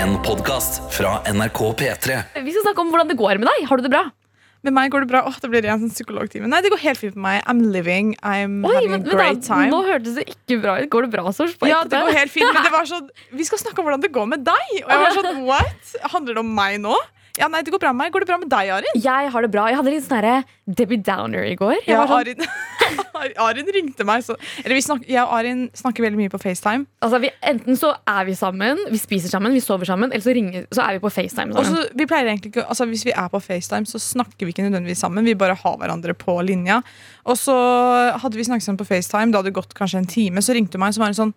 En podcast fra NRK P3 Vi skal snakke om hvordan det går med deg. Har du det bra? Med meg går det bra. Åh, det blir en sånn psykologtime. Nei, det går helt fint med meg. I'm living. I'm Oi, having men, a great da, time. Nå hørtes det ikke bra ut. Går det bra, Sors? Ja, det går helt fint, men det var sånn Vi skal snakke om hvordan det går med deg. Og jeg var sånn, what? Handler det om meg nå? Ja, nei, det går bra med meg. Går det bra med deg, Arin? Jeg har det bra. Jeg hadde litt sånn Debbie Downer i går. Jeg Ja, var sånn, Arin, Arin ringte meg så Eller vi snak, Jeg og Arin snakker veldig mye på FaceTime. altså, vi, enten så er vi sammen, vi spiser sammen, vi sover sammen, eller så, ringer, så er vi på FaceTime Og sammen. så, vi pleier egentlig ikke altså, Hvis vi er på FaceTime, så snakker vi ikke nødvendigvis sammen. Vi bare har hverandre på linja. Og så hadde vi snakket sammen på FaceTime, det hadde gått kanskje en time, så ringte hun meg, så var hun sånn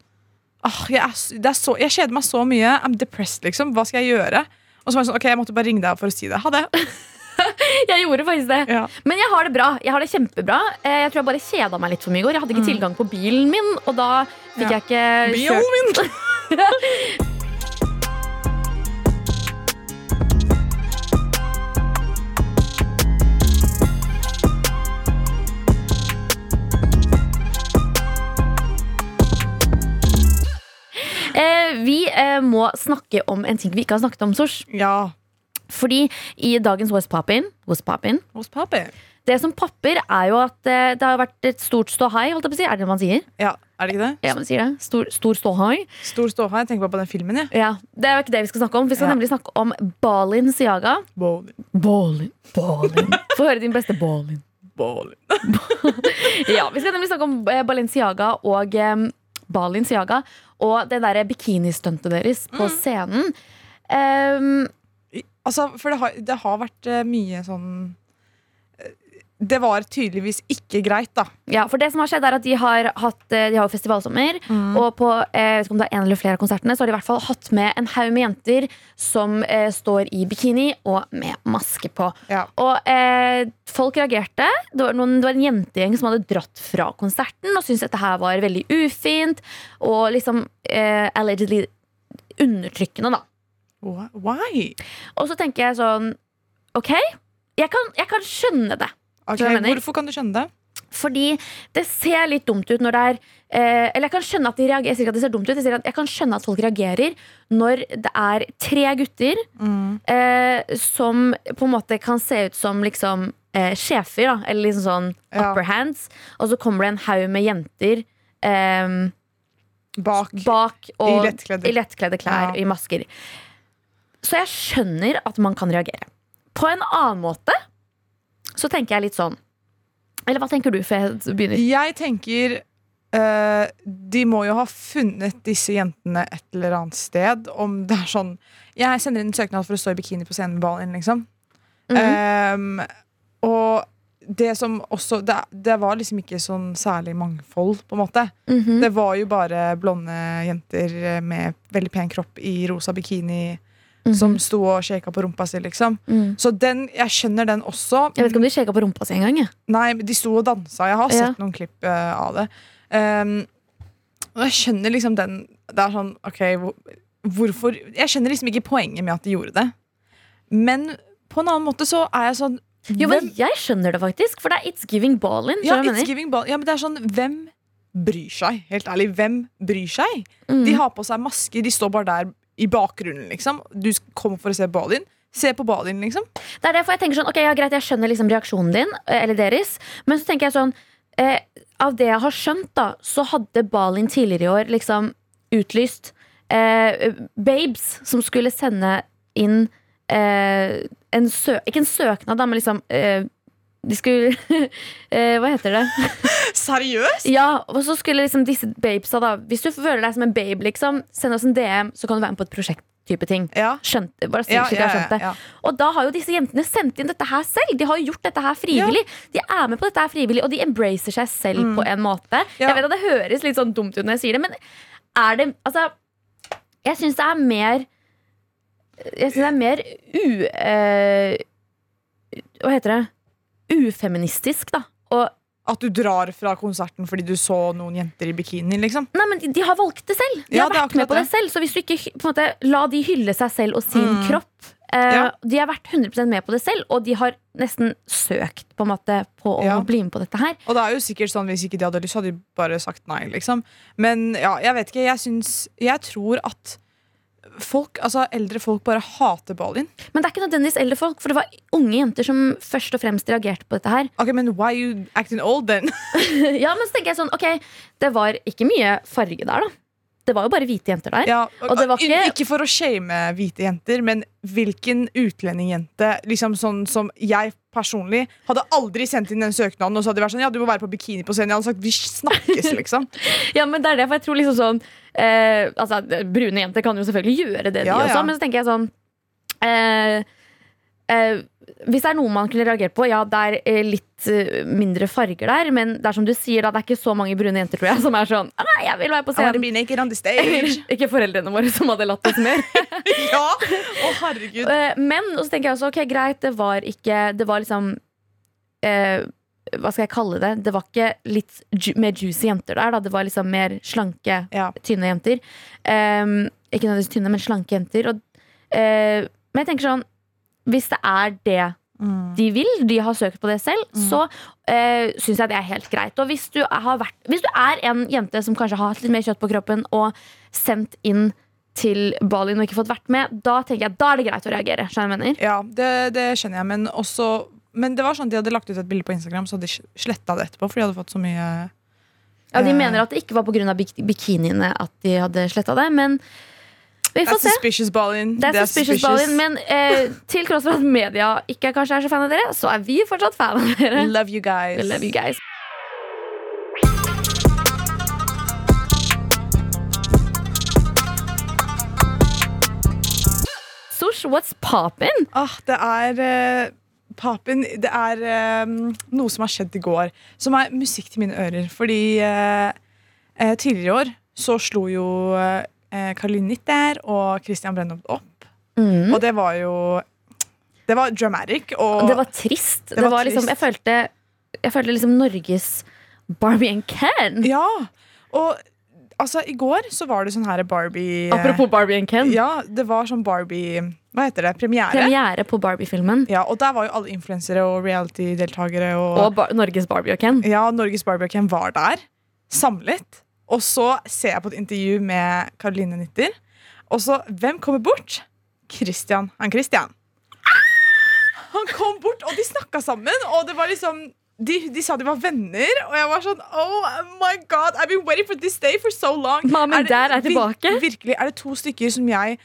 oh, jeg, er, er så, jeg kjeder meg så mye. I'm depressed, liksom. Hva skal jeg gjøre? Og så var jeg sånn, ok, jeg måtte bare ringe deg for å si det. Ha det. Jeg gjorde faktisk det. Ja. Men jeg har det bra. Jeg har det kjempebra. Eh, Jeg tror jeg bare kjeda meg litt for mye i går. Jeg hadde ikke tilgang på bilen min, og da fikk Ja. jeg ikke Bilen min! Eh, Vi eh, må snakke om en ting vi ikke har snakket om, Sors. Ja. Fordi i dagens What's Poppin', What's Poppin' Hos Poppin. Det som popper, er jo at eh, det har vært et stort ståhei. Holdt jeg på å si. Er det det man sier? Ja, er det ikke det? Ja, man sier det. Stor, stor ståhei. Stor ståhei. Jeg tenker bare på den filmen, jeg. Ja, Det er jo ikke det vi skal snakke om. Vi skal Ja. nemlig snakke om Balin Siaga. Bowling. Balin, Balin Få høre din beste Balin. Bowling. Ja, Vi skal nemlig snakke om eh, Balenciaga og eh, Balin Siaga og det derre bikinistuntet deres på scenen. Um, Altså, for det har, det har vært eh, mye sånn Det var tydeligvis ikke greit, da. ja, for det som har skjedd er at De har hatt eh, De har jo festivalsommer, og på eh, jeg vet ikke om det er en eller flere av konsertene Så har de i hvert fall hatt med en haug med jenter som eh, står i bikini og med maske på. Ja. Og eh, folk reagerte. Det var, noen, det var en jentegjeng som hadde dratt fra konserten og syntes dette her var veldig ufint og liksom eh, allegedly undertrykkende, da. Why? Og så tenker jeg sånn OK, jeg kan, jeg kan skjønne det. Ok, Skjønner du hva jeg mener? Hvorfor kan du skjønne det? Fordi det ser litt dumt ut når det er eh, Eller jeg kan skjønne at de reagerer Jeg at det ser dumt ut, jeg at jeg kan skjønne at folk reagerer når det er tre gutter eh, som på en måte kan se ut som liksom eh, sjefer, da. Eller liksom sånn Ja. upper hands. Og så kommer det en haug med jenter eh, Bak. bak og, I lettkledde- i lettkledde klær, Ja. i masker. Så jeg skjønner at man kan reagere. På en annen måte så tenker jeg litt sånn Eller hva tenker du før jeg begynner? Jeg tenker uh, De må jo ha funnet disse jentene et eller annet sted. Om det er sånn Jeg sender inn en søknad for å stå i bikini på scenen med ballen, liksom. Mhm. Um, og det som også det, det var liksom ikke sånn særlig mangfold, på en måte. Mhm. Det var jo bare blonde jenter med veldig pen kropp i rosa bikini Mhm. som sto og shaka på rumpa si, liksom. Mm. Så den, jeg skjønner den også. Jeg vet ikke om de shaka på rumpa si engang. Nei, de sto og dansa. Jeg har Ja. sett noen klipp uh, av det. Um, og jeg skjønner liksom den Det er sånn, ok, hvor, hvorfor Jeg skjønner liksom ikke poenget med at de gjorde det. Men på en annen måte så er jeg sånn Jo, men hvem, jeg skjønner det faktisk, for det er It's Giving Ballin. ja, skjønner du hva it's giving ball. ja, men det er sånn Hvem bryr seg? Helt ærlig, hvem bryr seg? Mm. De har på seg masker, de står bare der i bakgrunnen, liksom. Du kommer for å se Balin. Se på Balin, liksom. Det er derfor jeg tenker sånn, ok, ja greit, jeg skjønner liksom reaksjonen din, eh, eller deres, men så tenker jeg sånn, eh, av det jeg har skjønt da, så hadde Balin tidligere i år liksom utlyst eh, babes som skulle sende inn eh, en sø ikke en søknad da, men liksom eh, de skulle eh, Hva heter det? Seriøst? Ja, og så skulle liksom disse babesa da Hvis du føler deg som en babe, liksom, send oss en DM, så kan du være med på et prosjekt. type ting Ja. Skjønte, bare Ja, ja, skjønt det. Og da har jo disse jentene sendt inn dette her selv. De har jo gjort dette her frivillig. De er med på dette her frivillig, og de embracer seg selv på en måte. Mm. Jeg vet at det høres litt sånn dumt ut når jeg sier det, men er det Altså, jeg syns det er mer Jeg syns det er mer u... Uh, hva heter det? Ufeministisk, da. Og At du drar fra konserten fordi du så noen jenter i bikini, liksom. Nei, men de, har valgt det selv. De Ja, har vært med på det selv. Så hvis du ikke på en måte, la de hylle seg selv og sin kropp eh, Ja. De har vært 100% med på det selv, og de har nesten søkt på en måte på å Ja. bli med på dette her. Og det er jo sikkert sånn Hvis ikke de hadde lyst, hadde de bare sagt nei. liksom Men ja, jeg vet ikke. Jeg syns Jeg tror at folk, altså eldre folk bare hater Balin. Men det er ikke nødvendigvis eldre folk, for det var unge jenter som først og fremst reagerte på dette her. Ok, Men why you acting old then? ja, men så tenker jeg sånn, ok, det var ikke mye farge der, da. Det var jo bare hvite jenter der. Ja, Og det var ikke- Ikke for å shame hvite jenter, men hvilken utlendingjente liksom sånn som jeg personlig hadde aldri sendt inn den søknaden og så hadde de vært sånn, ja, du må være på bikini på scenen. Jeg hadde sagt vi snakkes, liksom. Ja, men det er det, for jeg tror liksom sånn eh, Altså, brune jenter kan jo selvfølgelig gjøre det, de Ja, også, ja. men så tenker jeg sånn eh, eh, Hvis det er noe man kunne reagert på, ja, det er eh, litt eh, mindre farger der, men det er som du sier, da, det er ikke så mange brune jenter, tror jeg, som er sånn «Ah, Nei, jeg vil være på scenen. ikke foreldrene våre som hadde latt oss mer. ja! Å, herregud. Eh, Men og så tenker jeg også, ok, greit, det var ikke Det var liksom eh, Hva skal jeg kalle det? Det var ikke litt ju mer juicy jenter der. Da. Det var liksom mer slanke, Ja. tynne jenter. Um, ikke nødvendigvis tynne, men slanke jenter. Og, eh, men jeg tenker sånn Hvis det er det Mm. de vil, de har søkt på det selv, så uh, syns jeg det er helt greit. Og hvis du, har vært, hvis du er en jente som kanskje har hatt litt mer kjøtt på kroppen og sendt inn til Balin og ikke fått vært med, da tenker jeg da er det greit å reagere. Skjønner? Ja, det, det skjønner jeg, men også Men det var sånn at de hadde lagt ut et bilde på Instagram, så hadde de sletta det etterpå, for de hadde fått så mye Ja, De Eh. mener at det ikke var pga. Bik bikiniene at de hadde sletta det, men vi får That's se. suspicious Ballin. Det er suspicious ballin men eh, til tross for at media ikke kanskje er så fan av dere, så er vi fortsatt fan av dere. Love you guys. We love you guys. Sosh, what's poppin'? Ah, det er eh, Papen, det er um, noe som har skjedd i går, som er musikk til mine ører. Fordi uh, tidligere i år så slo jo eh, Caroline Nitter og Christian Brennhoft opp. Mm. Og det var jo Det var dramatic. Og Det var trist. Det var var liksom, jeg følte, jeg følte liksom Norges Barbie and Ken. Ja. Og altså, i går så var det sånn her Barbie eh, Apropos Barbie and Ken. Ja, det var sånn Barbie Hva heter det? Premiere. Premiere på Barbie-filmen. Ja, og der var jo alle influensere og reality-deltakere og, Og bar Norges Barbie og Ken. Ja, Norges Barbie og Ken var der, samlet. Og så ser jeg på et intervju med Karoline Nitter. Og så, hvem kommer bort? Christian. Han Christian. Han kom bort, og de snakka sammen. Og det var liksom de, de sa de var venner, og jeg var sånn Oh my god, I've been waiting for this day for so long. Mom and dad er vir- tilbake. Virkelig, Er det to stykker som jeg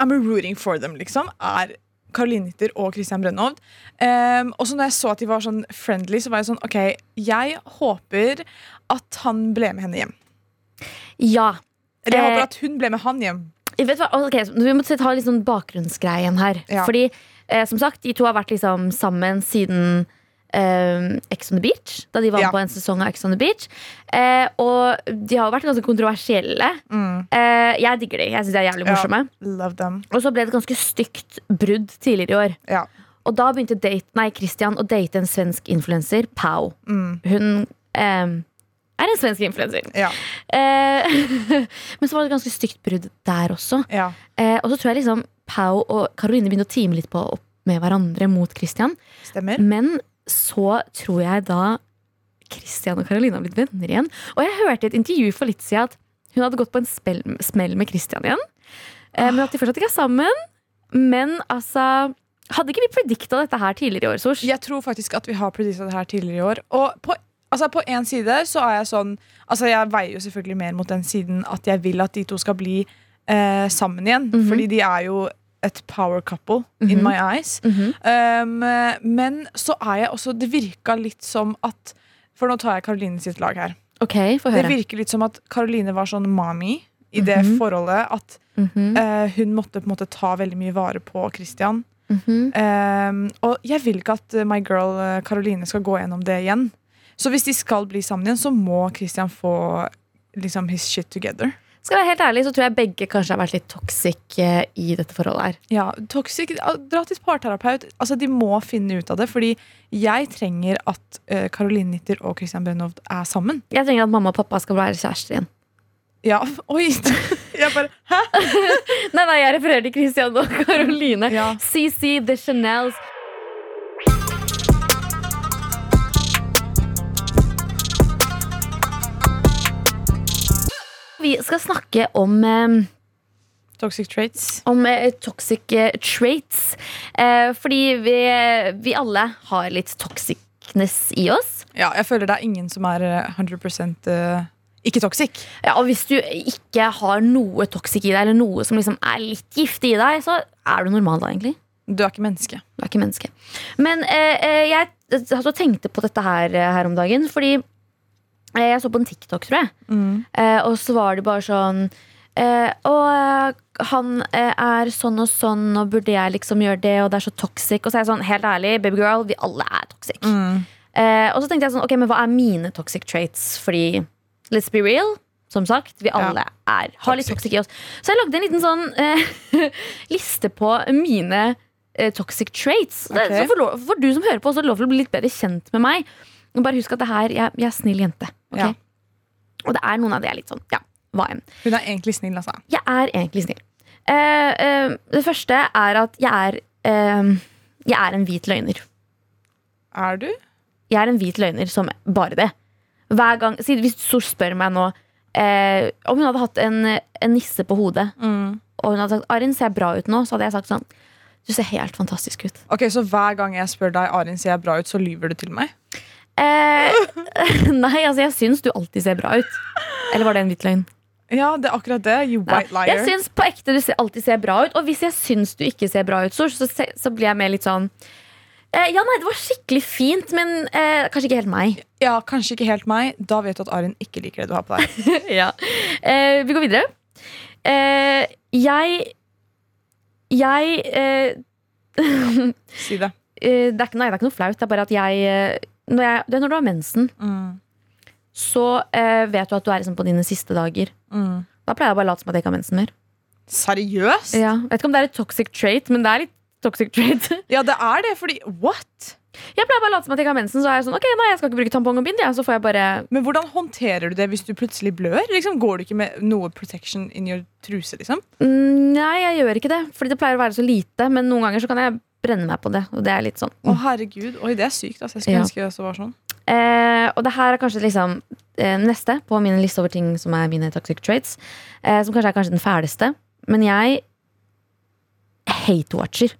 I'm rooting for them, liksom? Er Caroline Nitter og Christian Brennhovd. Um, og så når jeg så at de var sånn friendly, så var jeg sånn OK, jeg håper at han ble med henne hjem. Ja. Eller jeg Eh, håper at hun ble med han hjem. Vet hva? Ok, så vi må ta litt sånn bakgrunnsgreien her. Ja. Fordi, eh, som sagt, de to har vært liksom sammen siden eh, Ex on the Beach. Da de var Ja. på en sesong av Ex on the Beach. Eh, og de har jo vært ganske kontroversielle. Mm. Eh, jeg digger de. Jeg synes de er jævlig Ja. morsomme. Love them. Og så ble det et ganske stygt brudd tidligere i år. Ja. Og da begynte date, nei, Christian å date en svensk influenser, Pau. Mm. Hun eh, er en svensk influenser. Ja. Eh, men så var det et ganske stygt brudd der også. ja. Eh, og så tror jeg liksom Pau og Karoline begynte å time litt på opp med hverandre mot Christian. Stemmer. Men så tror jeg da Christian og Karoline har blitt venner igjen. Og jeg hørte i et intervju for litt siden at hun hadde gått på en spell, smell med Christian igjen. Eh, men at de fortsatt ikke er sammen. Men altså Hadde ikke vi predikta dette her tidligere i år, Sors? Jeg tror faktisk at vi har predikta det her tidligere i år. Og på, altså på en side så er jeg sånn Altså jeg veier jo selvfølgelig mer mot den siden at jeg vil at de to skal bli eh, sammen igjen. Mhm. Fordi de er jo et power couple in Mhm. my eyes. Mhm. Um, men så er jeg også Det virka litt som at For nå tar jeg Karoline sitt lag her. Ok, få Det virker litt som at Karoline var sånn mommy i det Mhm. forholdet. At Mhm, eh, hun måtte på en måte ta veldig mye vare på Christian. mhm. Um, og jeg vil ikke at my girl uh, Caroline skal gå gjennom det igjen. Så hvis de skal bli sammen igjen, så må Christian få liksom his shit together. Skal jeg være helt ærlig, så tror jeg begge kanskje har vært litt toxic eh, i dette forholdet her. Ja, toxic, Dra til parterapeut. Altså, De må finne ut av det. Fordi jeg trenger at Karoline Caroline Nitter og Christian Brennhovd er sammen. Jeg trenger at mamma og pappa skal være kjærester igjen. Ja, oi! Jeg bare, Hæ? Nei, nei, jeg refererer til Christian og Caroline. Ja. CC The Chanels. Vi skal snakke om eh, Toxic traits. om eh, toxic eh, traits. Eh, fordi vi, vi alle har litt toxicness i oss. Ja, jeg føler det er ingen som er eh, 100 eh, ikke toxic. Ja, og hvis du ikke har noe toxic i deg, eller noe som liksom er litt giftig i deg, så er du normal da, egentlig. Du er ikke menneske. Du er ikke menneske. Men eh, eh, jeg altså, tenkte på dette her, eh, her om dagen, fordi eh, jeg så på en TikTok, tror jeg. Eh, og så var det bare sånn eh, Og eh, han eh, er sånn og sånn, og burde jeg liksom gjøre det, og det er så toxic. Og så er jeg sånn, helt ærlig, babygirl, vi alle er toxic. Eh, og så tenkte jeg sånn, ok, men hva er mine toxic traits? Fordi, let's be real, som sagt, vi alle er, har litt Toxic. i oss. Så jeg lagde en liten sånn eh, liste på mine eh, toxic traits. Det, så for du som hører på, så er det lov til å bli litt bedre kjent med meg. Bare husk at det her, jeg, jeg er snill jente. Okay? Ja. Og det er noen av det jeg er litt sånn, ja, hva enn. Hun er egentlig snill, altså. Jeg er egentlig snill. Uh, uh, det første er at jeg er uh, Jeg er en hvit løgner. Er du? Jeg er en hvit løgner som bare det. Hver gang, Hvis Sor spør meg nå om hun hadde hatt en, en nisse på hodet, og hun hadde sagt 'Arin, ser jeg bra ut nå?' så hadde jeg sagt sånn Du ser helt fantastisk ut. Ok, Så hver gang jeg spør deg Arin ser jeg bra ut, så lyver du til meg? Eh, nei, altså jeg syns du alltid ser bra ut. Eller var det en hvit løgn? Ja, det er akkurat det. You white liar. Jeg syns på ekte du alltid ser bra ut. Og hvis jeg syns du ikke ser bra ut, så, så, så blir jeg mer litt sånn eh, Ja, nei, det var skikkelig fint, men eh, kanskje ikke helt meg. Ja, Kanskje ikke helt meg. Da vet du at Arin ikke liker det du har på deg. ja. eh, vi går videre. Eh, jeg Jeg eh, Si det. eh, det, er ikke, nei, det er ikke noe flaut. Det er bare at jeg Når, jeg, det er når du har mensen, Mm. så eh, vet du at du er liksom på dine siste dager. Mm. Da pleier jeg bare å late som at jeg ikke har mensen mer. Seriøst? Ja. Jeg vet ikke om det er et toxic trait, men det er litt toxic trait. Ja, det er det, fordi What? Jeg pleier bare å late som at jeg ikke har mensen, så er jeg sånn Ok, nei, jeg skal ikke bruke tampong og bind, Ja, Så får jeg bare Men hvordan håndterer du det hvis du plutselig blør? Liksom, går du ikke med noe protection in your truse? liksom? Mm, Nei, jeg gjør ikke det, fordi det pleier å være så lite. Men noen ganger så kan jeg brenne meg på det, og det er litt sånn. Å herregud, Oi, det er sykt. Altså. Jeg skulle Ja. ønske det også var sånn. Eh, og det her er kanskje liksom eh, neste på min liste over ting som er mine toxic traits. Eh, som kanskje er kanskje den fæleste. Men jeg hate-watcher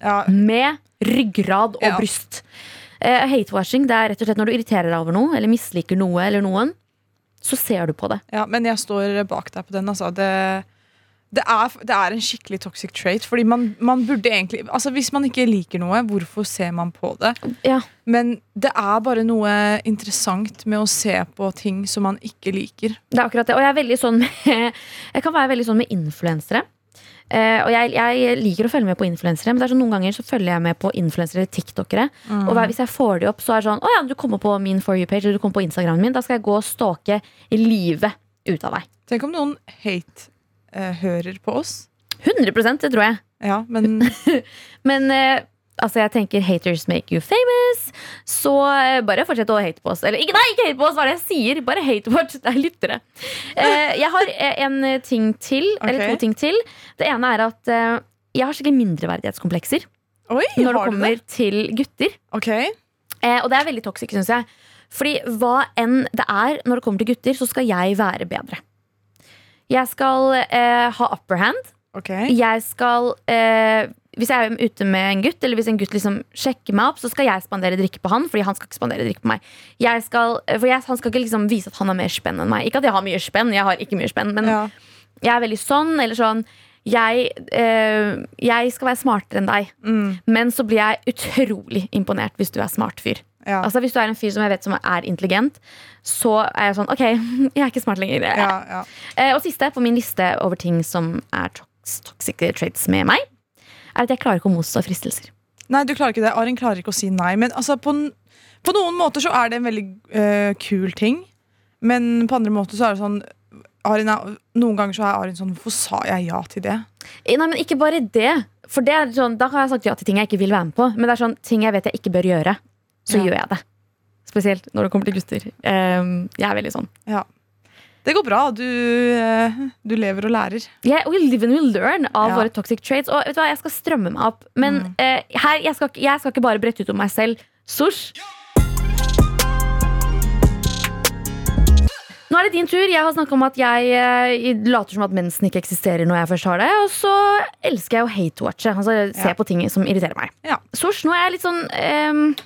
Ja, med ryggrad og Ja. bryst. Eh, hate-watching det er rett og slett når du irriterer deg over noe, eller misliker noe eller noen, så ser du på det. ja, Men jeg står bak deg på den. Altså. Det, det, er, det er en skikkelig toxic trait. Fordi man, man burde egentlig Altså Hvis man ikke liker noe, hvorfor ser man på det? Ja. Men det er bare noe interessant med å se på ting som man ikke liker. Det er akkurat det. Og jeg er veldig sånn med Jeg kan være veldig sånn med influensere. Uh, og jeg, jeg liker å følge med på influensere, men det er sånn, noen ganger så følger jeg med på influensere, tiktokere. Og hver, hvis jeg får de opp, så er det sånn Å ja, du kommer på min For you-page, eller du kommer på Instagramen min. Da skal jeg gå og stalke livet ut av deg. Tenk om noen hate-hører på oss. 100 det tror jeg. Ja, men Men eh, altså, jeg tenker haters make you famous. Så eh, bare fortsett å hate på oss. Eller ikke, nei, ikke hate på oss, hva er det jeg sier? Bare hate på oss. Det er lyttere. Eh, jeg har eh, en ting til, eller to ting til. Det ene er at eh, jeg har skikkelig mindreverdighetskomplekser Oi, når det kommer det? til gutter. Okay. Eh, og det er veldig toxic, syns jeg. Fordi hva enn det er når det kommer til gutter, så skal jeg være bedre. Jeg skal eh, ha upper hand. Okay. Jeg skal eh, Hvis jeg er ute med en gutt, eller hvis en gutt liksom sjekker meg opp, så skal jeg spandere drikke på han, fordi han skal ikke spandere drikke på meg. Jeg skal, eh, for jeg, han skal ikke liksom vise at han har mer spenn enn meg. Ikke at jeg har mye spenn, jeg har ikke mye spenn, men ja. jeg er veldig sånn. Eller sånn jeg, eh, jeg skal være smartere enn deg, Mm, men så blir jeg utrolig imponert hvis du er smart fyr. Ja. Altså Hvis du er en fyr som jeg vet som er intelligent, så er jeg sånn Ok, jeg er ikke smart lenger. ja, ja. Eh, og siste på min liste over ting som er toxic traits med meg, er at jeg klarer ikke å motstå fristelser. Nei, du klarer ikke det. Arin klarer ikke å si nei. Men altså, på, på noen måter så er det en veldig øh, kul ting. Men på andre måter så er det sånn Arin er, Noen ganger så er Arin sånn Hvorfor sa jeg ja til det? Eh, Nei, men Ikke bare det. For det er sånn, Da har jeg sagt ja til ting jeg ikke vil være med på. Men det er sånn ting jeg vet jeg ikke bør gjøre, så Ja. gjør jeg det. Spesielt når det kommer til gutter. Eh, jeg er veldig sånn. Ja. Det går bra. Du, øh, du lever og lærer. Yeah, we live and we learn av Ja. våre toxic traits. Og vet du hva, jeg skal strømme meg opp. Men eh, her, jeg skal, jeg skal ikke bare brette ut om meg selv. Sosh. Nå er det din tur. Jeg har snakka om at jeg jeg later som at mensen ikke eksisterer når jeg først har det. Og så elsker jeg å hate-watche. Altså se Ja. på ting som irriterer meg. Ja. Sosh, nå er jeg litt sånn ehm,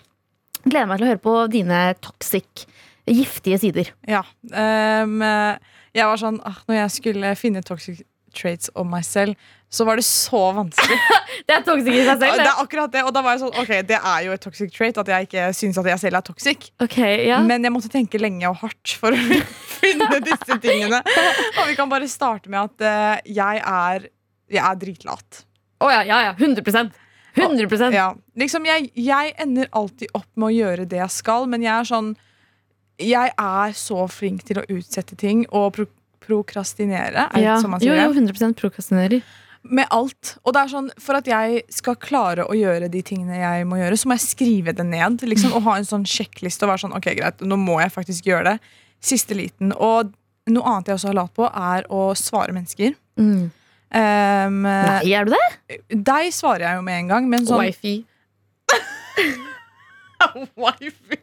Gleder meg til å høre på dine toxic, giftige sider. Ja. Um, jeg var sånn Når jeg skulle finne toxic traits om meg selv, så var det så vanskelig. Det er toxic i seg selv. det det er akkurat det Og da var jeg sånn Ok, det er jo et toxic trait at jeg ikke syns at jeg selv er toxic. Okay, ja. Men jeg måtte tenke lenge og hardt for å finne disse tingene. Og vi kan bare starte med at uh, jeg er Jeg er dritlat. Å ja, ja, ja. 100 100% Ja, liksom jeg, jeg ender alltid opp med å gjøre det jeg skal, men jeg er sånn Jeg er så flink til å utsette ting og pro prokrastinere. Er det ja. sånn man Jo, sier jo, jo, 100 prokrastinerer. Med alt. Og det er sånn, For at jeg skal klare å gjøre de tingene jeg må gjøre, så må jeg skrive det ned. Liksom, og ha en sånn sjekkliste og være sånn, ok greit, nå må jeg faktisk gjøre det. Siste liten. Og noe annet jeg også har lat på, er å svare mennesker. Mm. Um, Nei, er du det? deg svarer jeg jo med en gang, men sånn Wifi. Wifi.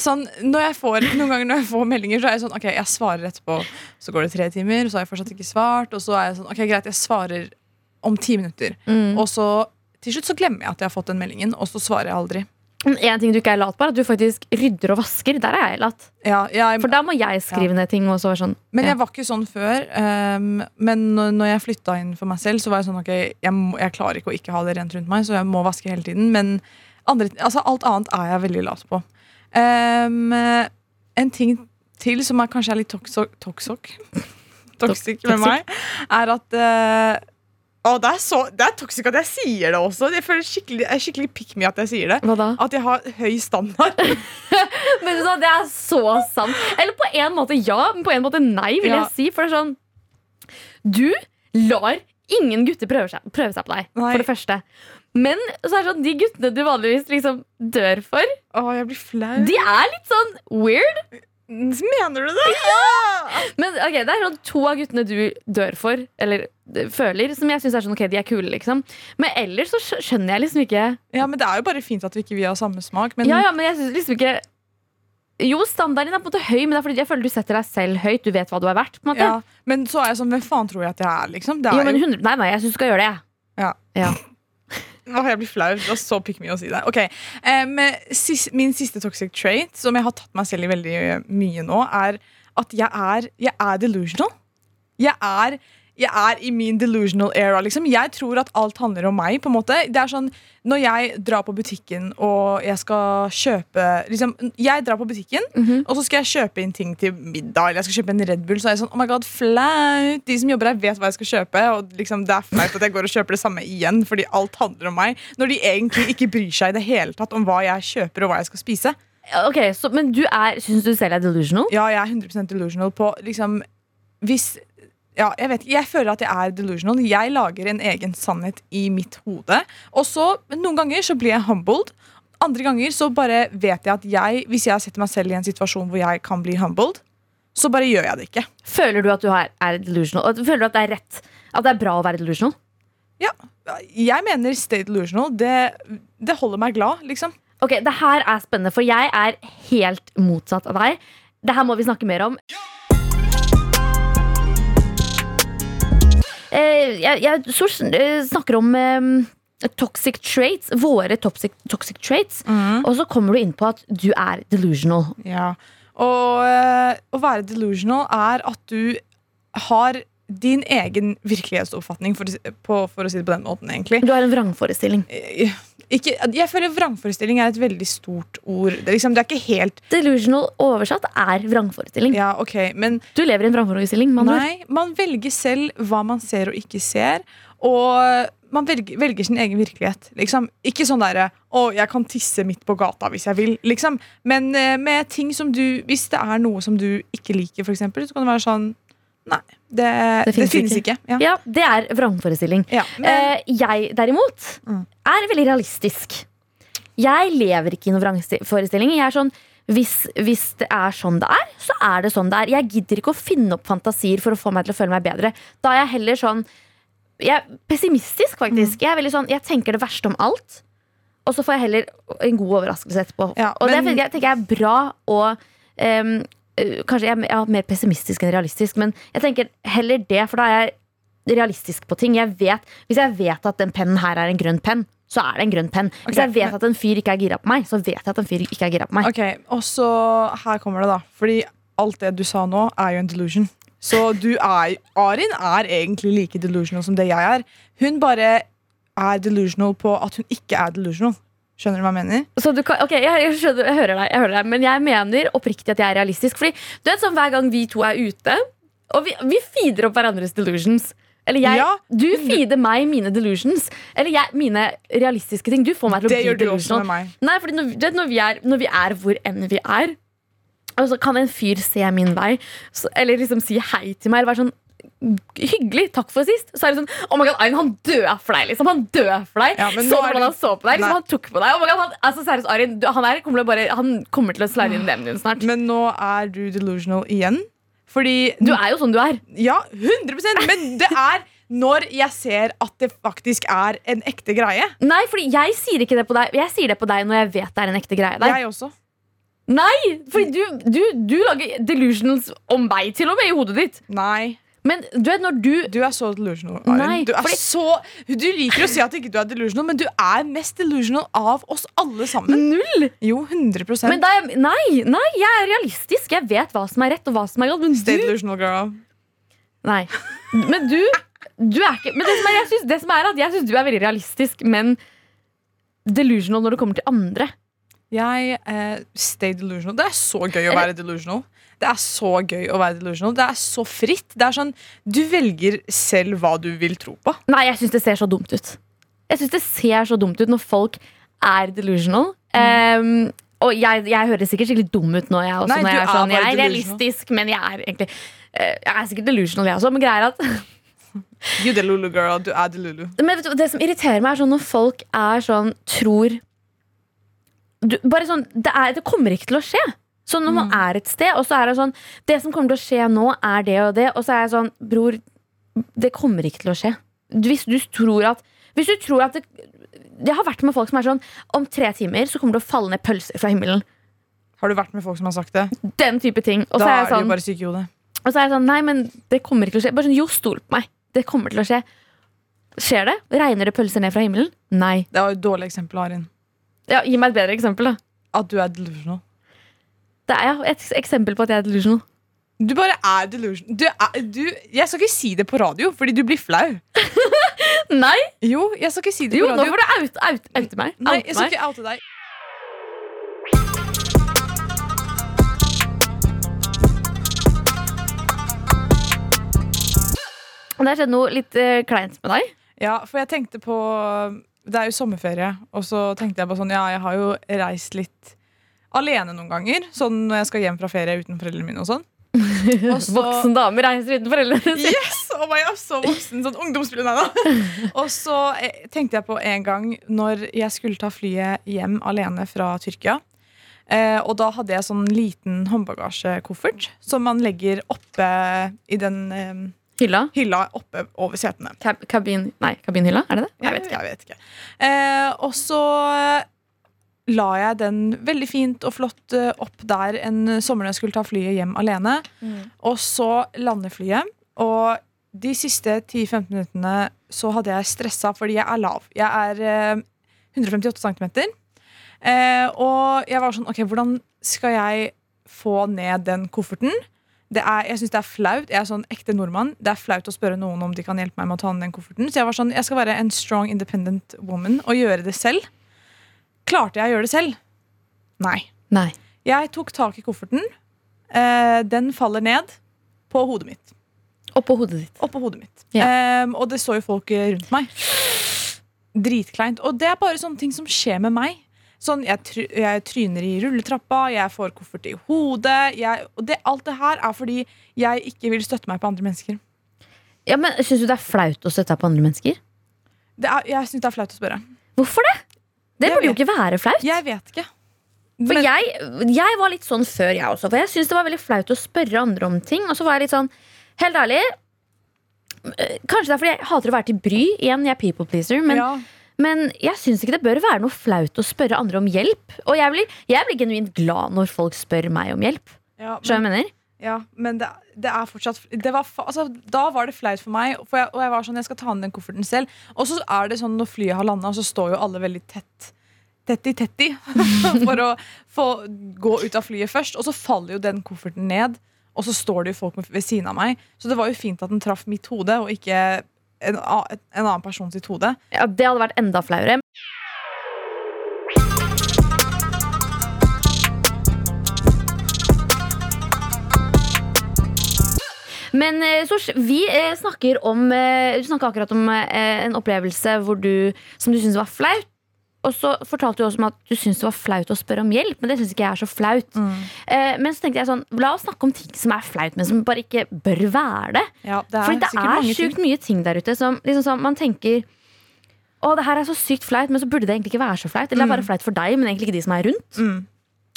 Sånn, når jeg får, noen ganger når jeg får meldinger, så er jeg sånn Ok, jeg svarer etterpå. Så går det tre timer, så har jeg fortsatt ikke svart. Og så er jeg sånn Ok, greit, jeg svarer om ti minutter. Mm. Og så til slutt så glemmer jeg at jeg har fått den meldingen, og så svarer jeg aldri. En ting du ikke er lat på, er at du faktisk rydder og vasker. Der er jeg lat. Ja, jeg, For da må jeg skrive ned ting. Og så være sånn men ja. jeg var ikke sånn før. Um, men når jeg flytta inn for meg selv, så var jeg sånn Ok, jeg, må, jeg klarer ikke å ikke ha det rent rundt meg, så jeg må vaske hele tiden. Men andre, altså, alt annet er jeg veldig lat på. Um, en ting til som er kanskje er litt toksok Toksok? Toxic med meg, er at uh, å, det, er så, det er toxic at jeg sier det også. Jeg føler skikkelig, jeg skikkelig pick me at jeg sier det. At jeg har høy standard. Men du Det er så sant. Eller på en måte ja, men på en måte nei, vil Ja. jeg si. For det er sånn Du lar ingen gutter prøve seg, prøve seg på deg, Nei. for det første. Men så er det sånn, de guttene du vanligvis liksom dør for, Åh, jeg blir flau. de er litt sånn weird. Mener du det? Ja! Men ok, det er sånn to av guttene du dør for, eller eh, føler, som jeg syns er sånn ok, de er kule, liksom. Men ellers så skjønner jeg liksom ikke Ja, men Det er jo bare fint at vi ikke vi har samme smak. Men Ja, ja, men jeg synes liksom ikke Jo, standarden er på en måte høy, men det er fordi jeg føler du setter deg selv høyt. Du vet hva du er verdt. på en måte Ja, men så er jeg sånn, hvem faen tror jeg at jeg er, liksom? Er men jo, 100, Nei, nei, jeg syns du skal gjøre det. Ja. Ja. Åh, jeg blir flau. Det var så pick me å si det. Ok, um, sis, Min siste toxic trait, som jeg har tatt meg selv i veldig mye nå, er at jeg er, jeg er delusional. Jeg er, jeg er i min delusional era. Liksom. Jeg tror at alt handler om meg. på en måte Det er sånn, Når jeg drar på butikken og jeg skal kjøpe liksom, Jeg drar på butikken, Mhm. og så skal jeg kjøpe inn ting til middag. Eller jeg skal kjøpe en Red Bull Så er jeg sånn, oh my god, flaut De som jobber her vet hva jeg skal kjøpe Og liksom, det er flaut at jeg går og kjøper det samme igjen Fordi alt handler om meg Når de egentlig ikke bryr seg i det hele tatt Om hva jeg kjøper og hva jeg skal spise Ok, så, Men du er, syns du selv er delusional? Ja, jeg er 100% delusional på liksom, Hvis ja, jeg vet ikke, jeg føler at jeg er delusional Jeg lager en egen sannhet i mitt hode Og så, noen ganger så blir jeg humbled Andre ganger så bare vet jeg at jeg Hvis jeg setter meg selv i en situasjon hvor jeg kan bli humbled Så bare gjør jeg det ikke Føler du at du er, er delusional? Føler du at det er rett? At det er bra å være delusional? Ja, jeg mener stay delusional Det, det holder meg glad, liksom Ok, det her er spennende, for jeg er helt motsatt av deg. Det her må vi snakke mer om. Eh, jeg, jeg Sosh, eh, snakker om eh, toxic traits, våre toxic, toxic traits. Og så kommer du inn på at du er delusional. Ja, og eh, å være delusional er at du har din egen virkelighetsoppfatning, for, på, for å si det på den måten, egentlig. Du har en vrangforestilling. Eh, Ikke, jeg føler vrangforestilling er et veldig stort ord. Det er, liksom, det er ikke helt Delusional oversatt er vrangforestilling. Ja, ok, men Du lever i en vrangforestilling. Man nei, nei, man velger selv hva man ser og ikke ser. Og man velger, velger sin egen virkelighet. Liksom. Ikke sånn derre 'Å, jeg kan tisse midt på gata hvis jeg vil'. Liksom. Men eh, med ting som du Hvis det er noe som du ikke liker, f.eks., så kan det være sånn Nei, det, det, finnes finnes ikke. ikke. Ja. Ja, det er vrangforestilling. Ja, men, Eh, jeg derimot Mm. er veldig realistisk. Jeg lever ikke i noen vrangforestilling. Jeg er sånn hvis, hvis det er sånn det er, så er det sånn det er. Jeg gidder ikke å finne opp fantasier for å få meg til å føle meg bedre. Da er jeg heller sånn Jeg er pessimistisk, faktisk. Mm. Jeg er veldig sånn, jeg tenker det verste om alt. Og så får jeg heller en god overraskelse etterpå. Ja, og det jeg tenker jeg er bra å øh, Kanskje jeg er mer pessimistisk enn realistisk, men jeg tenker heller det, for da er jeg realistisk på ting. Jeg vet, hvis jeg vet at den pennen her er en grønn penn, så er det en grønn penn. Hvis okay, jeg vet men- at en fyr ikke er gira på meg, så vet jeg at en fyr ikke er gira på meg. Ok, Og så her kommer det, da. Fordi alt det du sa nå, er jo en delusion. Så du er Arin er egentlig like delusional som det jeg er. Hun bare er delusional på at hun ikke er delusional. Skjønner du hva jeg mener? Så du kan, ok, jeg, jeg, skjønner, jeg, hører deg, jeg hører deg, men jeg mener oppriktig at jeg er realistisk. Fordi du vet sånn Hver gang vi to er ute, og vi, vi feeder opp hverandres delusions Eller jeg, Ja. Du feeder meg mine delusions. Eller jeg, mine realistiske ting. Du får meg til å Det bli delusional. Nei, fordi når, vet, når, vi er, når vi er hvor enn vi er, og så kan en fyr se min vei, så, eller liksom si hei til meg, eller være sånn Hyggelig, takk for sist. Så er det sånn Oh my god, Arin, han døde for deg, liksom. Han døde for deg. Ja, så hvordan det- han så på deg? Liksom, han tok på deg. Oh my god, han, altså, seriøst, Arin, du, han, er, kommer bare, han kommer til å slide inn demnen din snart. Men nå er du delusional igjen. Fordi Du er jo sånn du er. Ja, 100% Men det er når jeg ser at det faktisk er en ekte greie. Nei, fordi jeg sier ikke det på deg Jeg sier det på deg når jeg vet det er en ekte greie der. Jeg også. Nei, fordi du, du, du lager delusions om meg til og med i hodet ditt. Nei. Men du vet når du Du er så delusional. Nei, du, fordi- så, du liker å si at ikke du er delusional, men du er mest delusional av oss alle sammen. Null! Jo, 100% Men da er nei, nei, jeg er realistisk. Jeg vet hva som er rett og hva som er galt. Men Stay du delusional girl. Nei. Men du, du er ikke Men det som er, jeg synes, det som er at jeg syns du er veldig realistisk, men delusional når det kommer til andre. Jeg eh, stay delusional. Det er så gøy å være delusional. Det er så gøy å være delusional. Det er så fritt. Det er sånn, Du velger selv hva du vil tro på. Nei, jeg syns det ser så dumt ut. Jeg synes det ser så dumt ut når folk er delusional. Um, og jeg, jeg høres sikkert skikkelig dum ut nå. Jeg, også, Nei, når jeg, er sånn, jeg er realistisk, men jeg er egentlig eh, Jeg er sikkert delusional, jeg også. Men greier at You delulu girl, du er delulu. Men vet du, det som irriterer meg, er sånn når folk er sånn tror du, Bare sånn det, er, det kommer ikke til å skje. Så når man er et sted, og så er det sånn Det som kommer til å skje nå, er det og det. Og så er jeg sånn Bror, det kommer ikke til å skje. Hvis du tror at du tror at det Jeg har vært med folk som er sånn Om tre timer så kommer det å falle ned pølser fra himmelen. Har du vært med folk som har sagt det? Den type ting. Og da er er jeg du sånn, bare syk i hodet. og så er jeg sånn Nei, men det kommer ikke til å skje. Bare sånn, Jo, stol på meg. Det kommer til å skje. Skjer det? Regner det pølser ned fra himmelen? Nei. Det var et dårlig eksempel, Arin. Ja, gi meg et bedre eksempel, da. At du er delusional. Det er ja, et eksempel på at jeg er delusional. Du bare er delusional. Du er, du, jeg skal ikke si det på radio, fordi du blir flau. Nei! Jo, jeg skal ikke si det Jo, på nå radio. får du oute, out, out meg. Nei, jeg skal meg. ikke oute deg. Det har skjedd noe litt eh, kleint med deg. Ja, for jeg tenkte på Det er jo sommerferie, og så tenkte jeg på sånn Ja, jeg har jo reist litt alene noen ganger. Sånn når jeg skal hjem fra ferie uten foreldrene mine og sånn. Og så- Voksen dame reiser uten foreldrene sine. Yes! Oh my, jeg er så voksen. Sånn ungdomsspiller. Nei. Og så eh, tenkte jeg på en gang når jeg skulle ta flyet hjem alene fra Tyrkia. Eh, og da hadde jeg sånn liten håndbagasjekoffert som man legger oppe i den eh, Hylla? hylla oppe over setene. Kab kabin... Nei, kabinhylla? Er det det? Jeg vet ikke. Jeg vet ikke. Eh, og så la jeg den veldig fint og flott eh, opp der en sommer da jeg skulle ta flyet hjem alene. Og så lander flyet. Og de siste 10-15 minuttene så hadde jeg stressa fordi jeg er lav. Jeg er eh, 158 cm. Eh, og jeg var sånn OK, hvordan skal jeg få ned den kofferten? Det er, jeg synes det er flaut. Jeg er sånn ekte nordmann. Det er flaut å spørre noen om de kan hjelpe meg med å ta ned den kofferten. Så jeg var sånn, jeg skal være en strong, independent woman og gjøre det selv. Klarte jeg å gjøre det selv? Nei. Nei. Jeg tok tak i kofferten. Eh, den faller ned på hodet mitt. Oppå hodet ditt. Oppå hodet mitt. Ja. Eh, og det så jo folk eh, rundt meg. Dritkleint. Og det er bare sånne ting som skjer med meg. Sånn, jeg, try jeg tryner i rulletrappa, jeg får koffert i hodet. Jeg, det, alt det her er fordi jeg ikke vil støtte meg på andre mennesker. Ja, men Syns du det er flaut å støtte deg på andre mennesker? Det er, jeg syns det er flaut å spørre. Hvorfor det? Det Jeg burde jo ikke være flaut. Jeg vet ikke. For Men- jeg, jeg var litt sånn før, jeg også. For jeg syntes det var veldig flaut å spørre andre om ting. Og så var jeg litt sånn, helt ærlig eh, Kanskje det er fordi jeg hater å være til bry. Igjen, jeg er people pleaser. Men, ja. Men jeg syns ikke det bør være noe flaut å spørre andre om hjelp. Og jeg blir, jeg blir genuint glad når folk spør meg om hjelp. Ja, men, jeg mener? Ja, men det, det er fortsatt det var, altså, Da var det flaut for meg, for jeg, og jeg var sånn, jeg skal ta ned den kofferten selv. Og så er det sånn når flyet har landa, så står jo alle veldig tett. Tett i tett i for å få gå ut av flyet først. Og så faller jo den kofferten ned, og så står det jo folk ved siden av meg. Så det var jo fint at den traff mitt hode, og ikke en, en annen person sitt hode. Ja, Det hadde vært enda flauere. Men Sors, Sosh, vi eh, snakker om eh, Du snakka akkurat om eh, en opplevelse du, som du syntes var flaut. Og så fortalte du også om at du syntes det var flaut å spørre om hjelp. Men det synes ikke jeg er så flaut. Eh, men så tenkte jeg sånn, la oss snakke om ting som er flaut, men som bare ikke bør være det. Ja, det er Fordi det er sjukt mye ting der ute som liksom sånn, man tenker Å, det her er så sykt flaut, men så burde det egentlig ikke være så flaut. Eller det er bare flaut for deg, men egentlig ikke de som er rundt. Mm.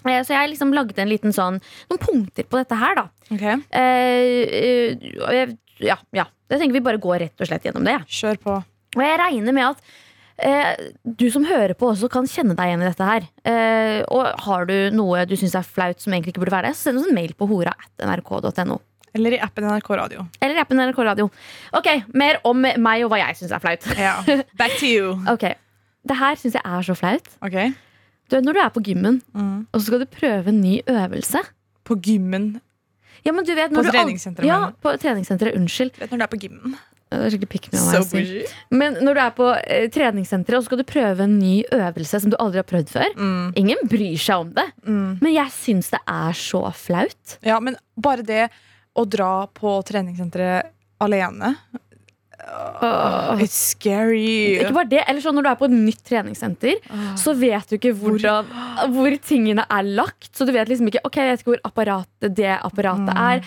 Eh, Så jeg liksom lagde en liten sånn noen punkter på dette her, da. Okay. Eh, eh, ja, ja. Jeg tenker vi bare går rett og slett gjennom det. Ja. Kjør på. Og jeg regner med at eh, du som hører på, også kan kjenne deg igjen i dette her. Eh, og har du noe du syns er flaut som egentlig ikke burde være det, send oss en mail på hora.nrk.no. Eller i appen NRK Radio. Eller i appen NRK Radio. Ok, Mer om meg og hva jeg syns er flaut. Ja. Back to you. Ok, Det her syns jeg er så flaut. Ok Du Når du er på gymmen, Mm. og så skal du prøve en ny øvelse På gymmen. ja, men du vet, På når du treningssenteret, Ja, på treningssenteret. Unnskyld. Vet når du er på gymmen? Det er skikkelig pick me So bougie. Men når du er på eh, treningssenteret og så skal du prøve en ny øvelse som du aldri har prøvd før Mm. Ingen bryr seg om det, Mm. men jeg syns det er så flaut. Ja, men bare det å dra på treningssenteret alene Uh, It's scary. Ikke bare det, eller sånn Når du er på et nytt treningssenter, så vet du ikke hvor, hvor tingene er lagt. Så du vet liksom ikke Ok, jeg vet ikke hvor apparatet, det apparatet er.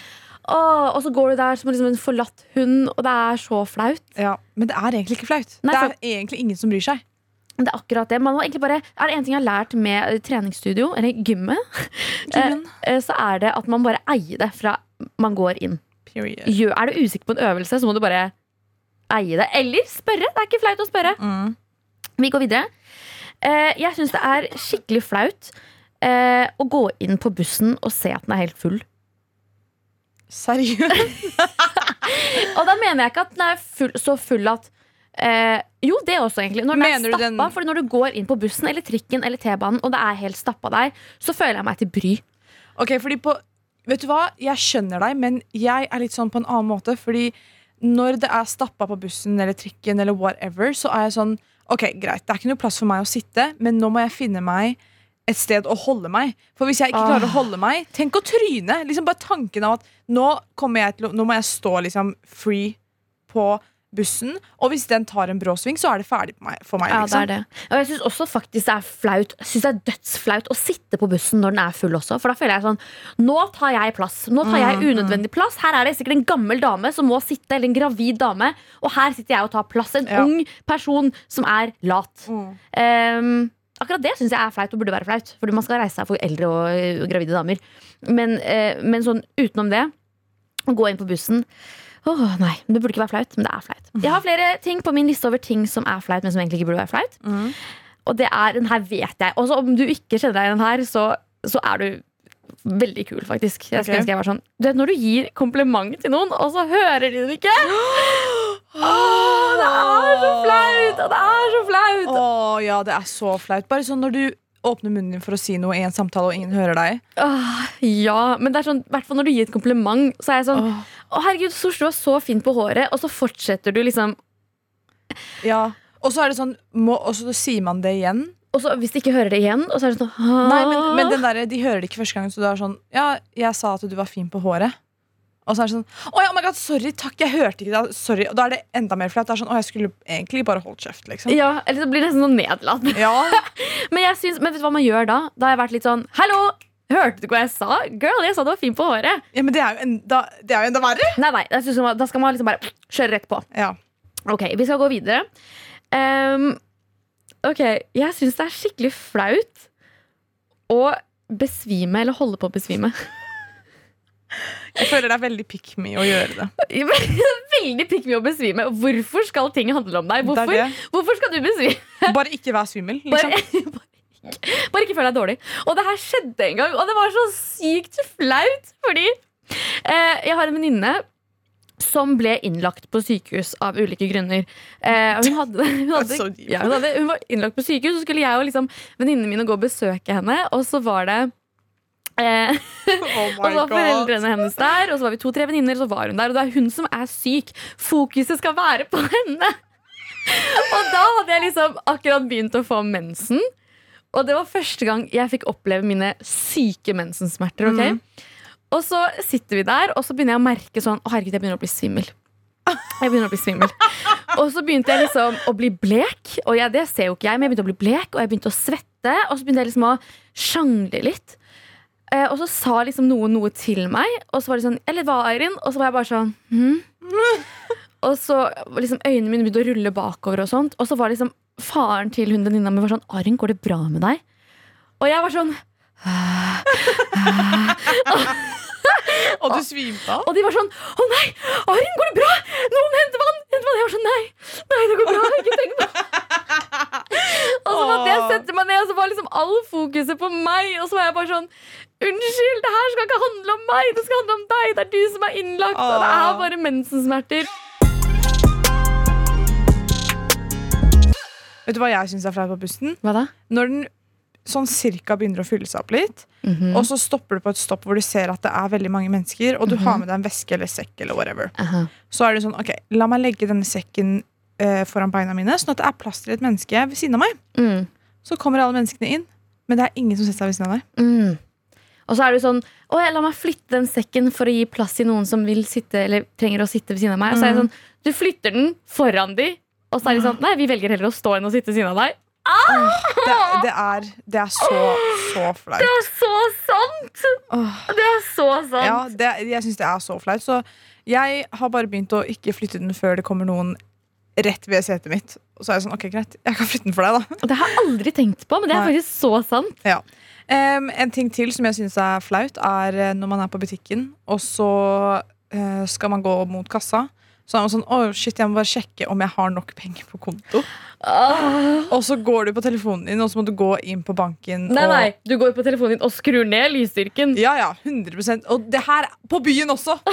Åh, og så går du der som liksom en forlatt hund, og det er så flaut. Ja, men det er egentlig ikke flaut. Nei, det er egentlig ingen som bryr seg. Det er akkurat det. Bare, er det en ting jeg har lært med eh, treningsstudio, eller gymmet, eh, så er det at man bare eier det fra man går inn. Period. Er du usikker på en øvelse, så må du bare eie det. Eller spørre. Det er ikke flaut å spørre. Mm. Vi går videre. Eh, jeg syns det er skikkelig flaut eh, å gå inn på bussen og se at den er helt full. Seriøst? Og da mener jeg ikke at den er full, så full at eh, Jo, det også, egentlig. Når den Mener er stappa. den- For når du går inn på bussen eller trikken eller T-banen, og det er helt stappa der, så føler jeg meg til bry. Ok, fordi på Vet du hva, jeg skjønner deg, men jeg er litt sånn på en annen måte. Fordi når det er stappa på bussen eller trikken eller whatever, så er jeg sånn Ok, greit, det er ikke noe plass for meg å sitte, men nå må jeg finne meg et sted å holde meg. For hvis jeg ikke klarer å holde meg, tenk å tryne. Liksom Bare tanken av at nå, jeg til nå må jeg stå liksom free på bussen, og hvis den tar en brå sving, så er det ferdig meg, for meg. Ja, det liksom. er det. Og jeg syns også faktisk det er flaut synes det er dødsflaut å sitte på bussen når den er full også. For da føler jeg sånn Nå tar jeg plass. Nå tar jeg unødvendig plass. Her er det sikkert en gammel dame som må sitte, eller en gravid dame, og her sitter jeg og tar plass. En Ja. ung person som er lat. Mm. Ehm, akkurat det syns jeg er flaut og burde være flaut. Fordi man skal reise seg for eldre og gravide damer. Men, eh, men sånn utenom det, å gå inn på bussen Åh, nei, Det burde ikke være flaut, men det er flaut. Jeg har flere ting på min liste over ting som er flaut, men som egentlig ikke burde være flaut. Mm. Og det er, den her vet jeg. Og så om du ikke kjenner deg igjen her, så, så er du veldig kul, faktisk. Jeg skulle ønske jeg var sånn du vet, Når du gir kompliment til noen, og så hører de det ikke Åh, Det er så flaut! Og det er så flaut! Åh, ja, det er så flaut. Bare sånn når du åpner munnen din for å si noe i en samtale, og ingen hører deg. Åh, ja, men det er sånn, hvert fall når du gir et kompliment, så er jeg sånn Åh. Å, herregud, Sosh, du var så fin på håret. Og så fortsetter du liksom Ja. Og så er det sånn, må, og så sier man det igjen. Og så hvis de ikke hører det igjen, og så er det sånn Nei, men, men den der, de hører det ikke første gang, så du er sånn Ja, jeg sa at du var fin på håret. Og så er det sånn Å ja, oh my god, sorry, takk, jeg hørte ikke det. Sorry. Og da er det enda mer flaut. Det er sånn, Å, jeg skulle egentlig bare holdt kjeft, liksom. Ja, eller så blir det nesten sånn nedlatende. Ja. Men, jeg synes, men vet du hva man gjør da? Da har jeg vært litt sånn Hallo! Hørte du ikke hva jeg sa? Girl, jeg sa du var fin på håret. ja, men det er jo enda, det er jo enda verre. Nei, nei, man- Da skal man liksom bare kjøre rett på. Ja. Ok, vi skal gå videre. Um, ok, jeg syns det er skikkelig flaut å besvime eller holde på å besvime. Jeg føler det er veldig pick me å gjøre det. Veldig pikk me å besvime. Hvorfor skal ting handle om deg? Hvorfor, Det det. hvorfor skal du besvime? Bare ikke vær svimmel. Liksom. Bare, syk. Bare ikke føl deg dårlig. Og det her skjedde en gang, og det var så sykt flaut. Fordi eh, jeg har en venninne som ble innlagt på sykehus av ulike grunner. Eh, hun, hadde, hun, hadde, ja, hun, hadde, hun var innlagt på sykehus, så skulle jeg og liksom, venninnene mine gå og besøke henne. Og så var det Oh og så var foreldrene hennes der, og så var vi to-tre venninner, og så var hun der. Og det er hun som er syk. Fokuset skal være på henne. Og da hadde jeg liksom akkurat begynt å få mensen. Og det var første gang jeg fikk oppleve mine syke mensensmerter. ok? Og så sitter vi der, og så begynner jeg å merke sånn Å herregud, jeg begynner å bli svimmel. Jeg begynner å bli svimmel. Og så begynte jeg liksom å bli blek. Og jeg, det ser jo ikke jeg, men jeg begynte å bli blek, og jeg begynte å svette. Og så begynte jeg liksom å sjangle litt. Eh, og så sa liksom noen noe til meg, og så var det sånn Eller hva, Eirin? Og så var jeg bare sånn hm? Og så liksom øynene mine begynte å rulle bakover, og sånt Og så var liksom faren til hun venninna mi var sånn Arin, går det bra med deg? Og jeg var sånn Og du svimte av? Og de var sånn Å nei, Arin, går det bra? Noen henter vann! Henter vann. Jeg var sånn Nei, nei, det går bra. Ikke tenk på Og så måtte jeg sette meg ned, og så var liksom all fokuset på meg. Og så var jeg bare sånn Unnskyld, det her skal ikke handle om meg, det skal handle om deg. Det er du som er innlagt, og det er bare mensensmerter. Vet du hva jeg syns er flaut på bussen? Hva da? Når den sånn cirka begynner å fylle seg opp litt, Mhm. og så stopper du på et stopp hvor du ser at det er veldig mange mennesker, og du har med deg en veske eller sekk eller whatever. Aha. Så er det sånn, ok, la meg legge denne sekken eh, foran beina mine, sånn at det er plass til et menneske ved siden av meg. Mm. Så kommer alle menneskene inn, men det er ingen som setter seg ved siden av deg. Mm. Og så er du sånn Å, jeg la meg flytte den sekken for å gi plass til noen som vil sitte Eller trenger å sitte ved siden av meg. Og så er det sånn Du flytter den foran de, og så er de sånn Nei, vi velger heller å stå enn å sitte ved siden av deg. Det, det, er, det er så, så flaut. Det er så sant! Det er så sant. Ja, det, jeg syns det er så flaut. Så jeg har bare begynt å ikke flytte den før det kommer noen rett ved setet mitt. Og så er jeg sånn, ok, greit, jeg kan flytte den for deg, da. Og det har jeg aldri tenkt på, men det er Nei. faktisk så sant. Ja. Em, en ting til som jeg syns er flaut, er eh, når man er på butikken, og så uh, skal man gå mot kassa. Så er man sånn, å shit, jeg må bare sjekke om jeg har nok penger på konto. Ah. Og så går du på telefonen din, og så må du gå inn på banken. Nei, og, nei, du går på telefonen din og skrur ned lysstyrken. Ja, ja, 100 Og det her på byen også.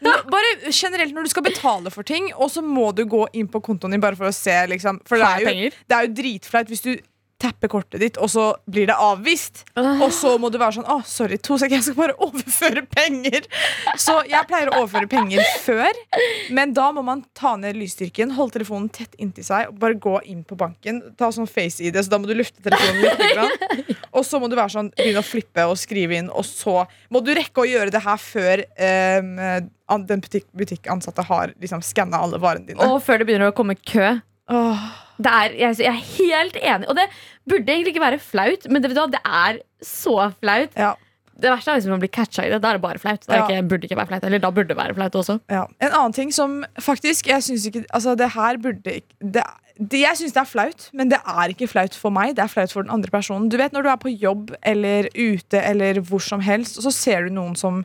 Bare generelt når du skal betale for ting, og så må du gå inn på kontoen din bare for å se. Liksom, for det er, jo, det er jo dritflaut hvis du tapper kortet ditt, og så blir det avvist. Og så må du være sånn Å, sorry, to sek, jeg skal bare overføre penger. Så jeg pleier å overføre penger før, men da må man ta ned lysstyrken, holde telefonen tett inntil seg og bare gå inn på banken. Ta sånn face-ID, så da må du lufte telefonen litt. Grann. Og så må du være sånn, begynne å flippe og skrive inn, og så må du rekke å gjøre det her før um, den butikk, butikkansatte har liksom skanna alle varene dine. Og før det begynner å komme kø. Åh. Det er, jeg, jeg er helt enig. Og det burde egentlig ikke være flaut, men det, det er så flaut. Ja. Det verste er hvis man blir catcha i det. Da er det bare flaut. Det ikke, burde ikke være flaut. Eller da burde det være flaut også. Ja. En annen ting som faktisk Jeg syns ikke Altså, det her burde ikke det, det, Jeg syns det er flaut, men det er ikke flaut for meg. Det er flaut for den andre personen. Du vet Når du er på jobb eller ute eller hvor som helst, og så ser du noen som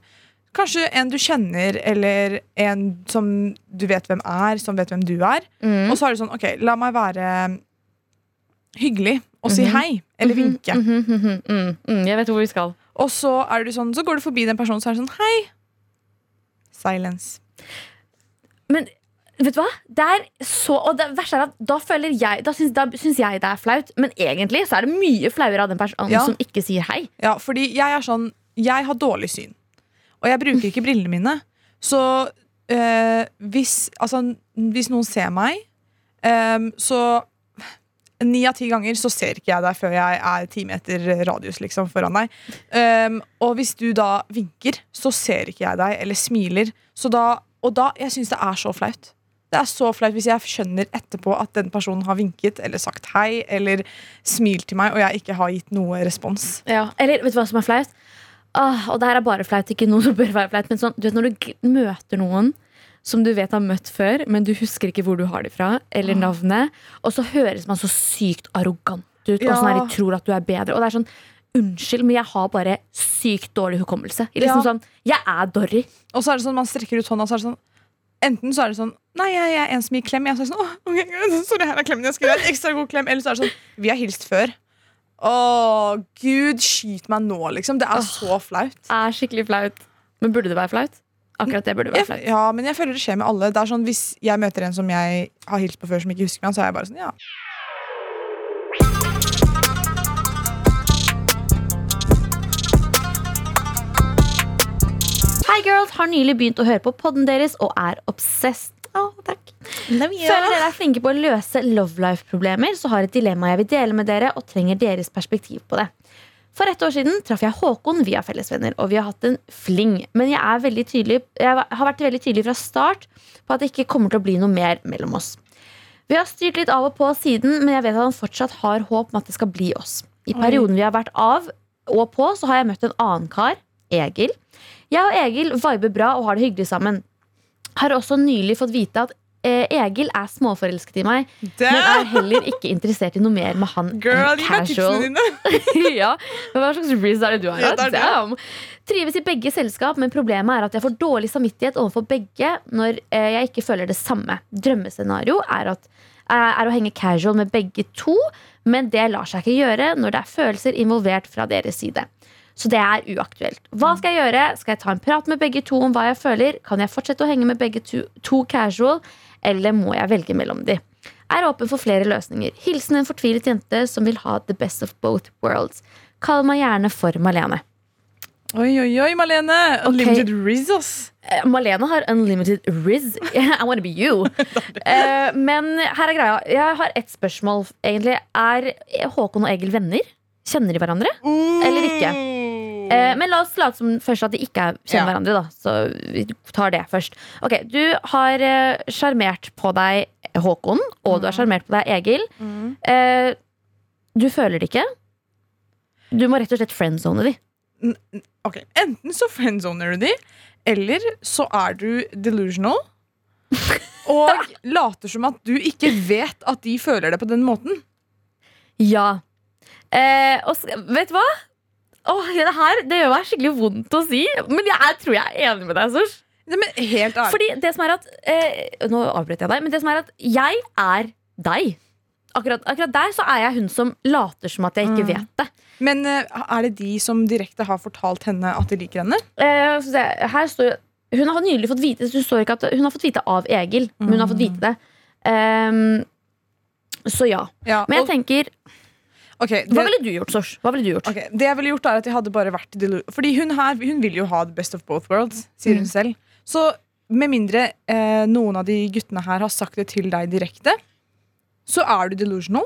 Kanskje en du kjenner, eller en som du vet hvem er, som vet hvem du er. Mm. Og så er det sånn OK, la meg være hyggelig og si Mhm. hei. Eller vinke. Mhm, mhm, mhm, mm, jeg vet hvor vi skal. Og så er du sånn Så går du forbi den personen, så er det sånn hei. Silence. Men vet du hva? Det er så, og det verste er at da føler jeg Da syns, da syns jeg det er flaut, men egentlig så er det mye flauere av den personen Ja. som ikke sier hei. Ja, fordi jeg er sånn Jeg har dårlig syn. Og jeg bruker ikke brillene mine. Så øh, hvis, altså, hvis noen ser meg, øh, så Ni av ti ganger så ser ikke jeg deg før jeg er ti meter radius liksom, foran deg. Um, og hvis du da vinker, så ser ikke jeg deg, eller smiler. Da, og da, jeg syns det er så flaut. Det er så flaut hvis jeg skjønner etterpå at den personen har vinket eller sagt hei eller smilt til meg, og jeg ikke har gitt noe respons. Ja. Eller vet du hva som er flaut? Ah, og det her er bare flaut, ikke noe som bør være flaut. Men sånn, du vet når du møter noen som du vet har møtt før, men du husker ikke hvor du har det fra, eller navnet, og så høres man så sykt arrogant ut, og sånn her, de tror at du er bedre. Og det er sånn Unnskyld, men jeg har bare sykt dårlig hukommelse. Liksom Ja. sånn, Jeg er Dorry. Og så er det sånn, man strekker ut hånda, så er det sånn Enten så er det sånn Nei, jeg, jeg er en som gir klem. Jeg, så er det sånn, Åh, okay, sorry, her er klemmen jeg skal gi Ekstra god klem. Eller så er det sånn Vi har hilst før. Å, gud, skyt meg nå, liksom. Det er så flaut. er skikkelig flaut. Men burde det være flaut? Akkurat det burde være Jeg, flaut. ja, men jeg føler det skjer med alle. Det er sånn, Hvis jeg møter en som jeg har hilst på før, som ikke husker meg, så er jeg bare sånn, ja. Hi Girls har nylig begynt å høre på podden deres og er obsessed. Å, takk. Føler dere er flinke på å løse love life-problemer, så har et dilemma jeg vil dele med dere, og trenger deres perspektiv på det. For et år siden traff jeg Håkon via fellesvenner, og vi har hatt en fling. Men jeg, er tydelig, jeg har vært veldig tydelig fra start på at det ikke kommer til å bli noe mer mellom oss. Vi har styrt litt av og på siden, men jeg vet at han fortsatt har håp om at det skal bli oss. I perioden vi har vært av og på, så har jeg møtt en annen kar, Egil. Jeg og Egil viber bra og har det hyggelig sammen. Har også nylig fått vite at eh, Egil er småforelsket i meg, men er heller ikke interessert i noe mer med han Girl, gi meg tipsene dine! ja, men Hva slags breeze er det du har? Ja, det det. Damn. Trives i begge selskap, men problemet er at jeg får dårlig samvittighet overfor begge når eh, jeg ikke føler det samme. Drømmescenario er, at, er å henge casual med begge to, men det lar seg ikke gjøre når det er følelser involvert fra deres side. Så det er uaktuelt. Hva skal jeg gjøre? Skal jeg ta en prat med begge to om hva jeg føler? Kan jeg fortsette å henge med begge to, to casual, eller må jeg velge mellom de? Er åpen for flere løsninger. Hilsen en fortvilet jente som vil ha the best of both worlds. Kall meg gjerne for Malene. Oi, oi, oi, Malene. Unlimited Riz, ass. Eh, Malene har unlimited riz. I wanna be you. Eh, men her er greia. Jeg har ett spørsmål, egentlig. Er Håkon og Egil venner? Kjenner de hverandre? Eller ikke? Eh, men la oss late som først at de ikke er- kjenner Ja. hverandre. da Så vi tar det først. Ok, Du har eh, sjarmert på deg Håkon, og du har sjarmert på deg Egil. Eh, du føler det ikke. Du må rett og slett friendzone de. Ok, Enten så friendzoner du de, eller så er du delusional. Og later som at du ikke vet at de føler det på den måten. Ja. Eh, og vet du hva? Åh, det her det gjør meg skikkelig vondt å si, men jeg, er- tror jeg er enig med deg. Sosh. Fordi det som er at eh, Nå avbrøt jeg deg, men det som er at jeg er deg. Akkurat, akkurat der så er jeg hun som later som at jeg ikke Mm. vet det. Men eh, er det de som direkte har fortalt henne at de liker henne? Eh, så se, her står Hun har nylig fått vite det står ikke at Hun har fått vite av Egil, men hun har fått vite det. Ehm, så ja. Ja, Men jeg og- tenker ok, det, Hva ville du gjort, Sosh? Hva ville du gjort? Okay, det jeg ville gjort er at jeg hadde bare vært Fordi hun her hun vil jo ha the best of both worlds, sier hun Mm. selv. Så med mindre eh, noen av de guttene her har sagt det til deg direkte, så er du delusional,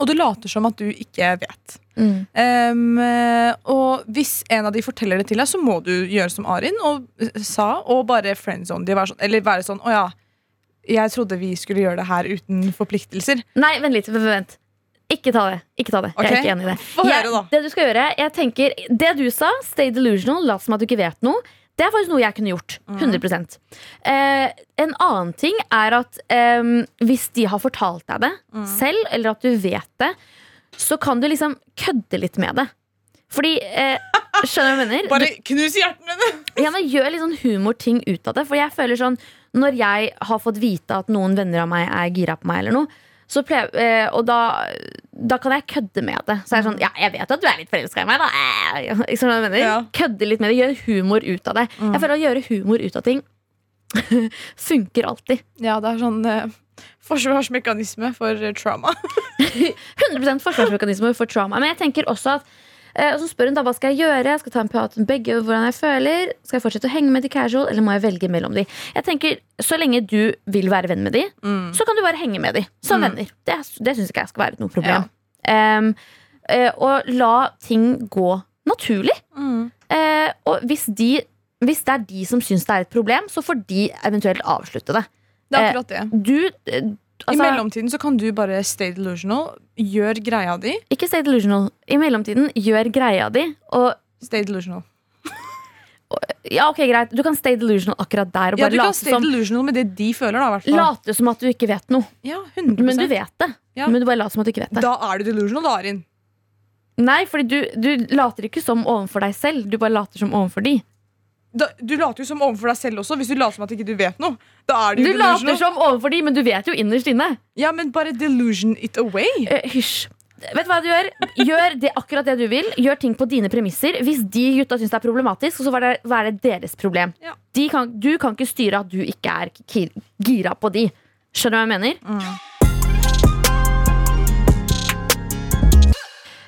og du later som at du ikke vet. Mm. Eh, og hvis en av de forteller det til deg, så må du gjøre som Arin og, eh, sa, og bare friendzone de. Være sånn, eller være sånn Å ja, jeg trodde vi skulle gjøre det her uten forpliktelser. Nei, vent litt. Vent, vent. Ikke ta det. Ikke ta det. Jeg er ikke enig i det. Jeg-. Det du skal gjøre, jeg tenker Det du sa, stay delusional, lat som at du ikke vet noe. Det er faktisk noe jeg kunne gjort. Mm. 100 eh, En annen ting er at eh, hvis de har fortalt deg det Mm. selv, eller at du vet det, så kan du liksom kødde litt med det. Fordi eh, Skjønner du hva jeg mener? Bare knus hjertene dine! Ja, men Gjør litt sånn humorting ut av det. For jeg føler sånn Når jeg har fått vite at noen venner av meg er gira på meg, eller noe pleier, eh, og da, da kan jeg kødde med det. Så er jeg sånn Ja, jeg vet at du er litt forelska i meg, da. Eh, mener? Ja. Kødde litt med det. Gjør humor ut av det. Jeg føler å gjøre humor ut av ting funker alltid. Ja, det er sånn eh, forsvarsmekanisme for trauma. 100% forsvarsmekanisme for trauma. Men jeg tenker også at og så spør hun da hva skal jeg gjøre. Jeg Skal ta en prat med begge hvordan jeg føler. Skal jeg fortsette å henge med de casual, eller må jeg velge mellom de? Jeg tenker, Så lenge du vil være venn med de, så kan du bare henge med de som Mm. venner. Det, det syns ikke jeg skal være noe problem. Em, eh, og la ting gå naturlig. Eh, og hvis, de, hvis det er de som syns det er et problem, så får de eventuelt avslutte det. Det er akkurat det. Du eh, I altså, mellomtiden så kan du bare stay delusional, gjør greia di. Ikke stay delusional. I mellomtiden, gjør greia di. Og Stay delusional. ja, ok, greit Du kan stay delusional akkurat der. Ja, du kan stay som, delusional med det de føler, da. late som at du ikke vet noe. Ja, 100 Men du vet det. Ja. Men du bare later som at du ikke vet det. Da er du delusional, da, Arin. Nei, fordi du, du later ikke som overfor deg selv. Du bare later som overfor de. Da, du later jo som overfor deg selv også, hvis du later som at ikke du vet noe. Du, Du jo later som overfor de, men du vet jo innerst inne. Ja, men bare delusion it away. Uh, Hysj. Vet du hva du gjør? Gjør det akkurat det du vil. Gjør ting på dine premisser. Hvis de gutta syns det er problematisk, så er det, er det deres problem. Ja. De kan, du kan ikke styre at du ikke er gira på de. Skjønner du hva jeg mener?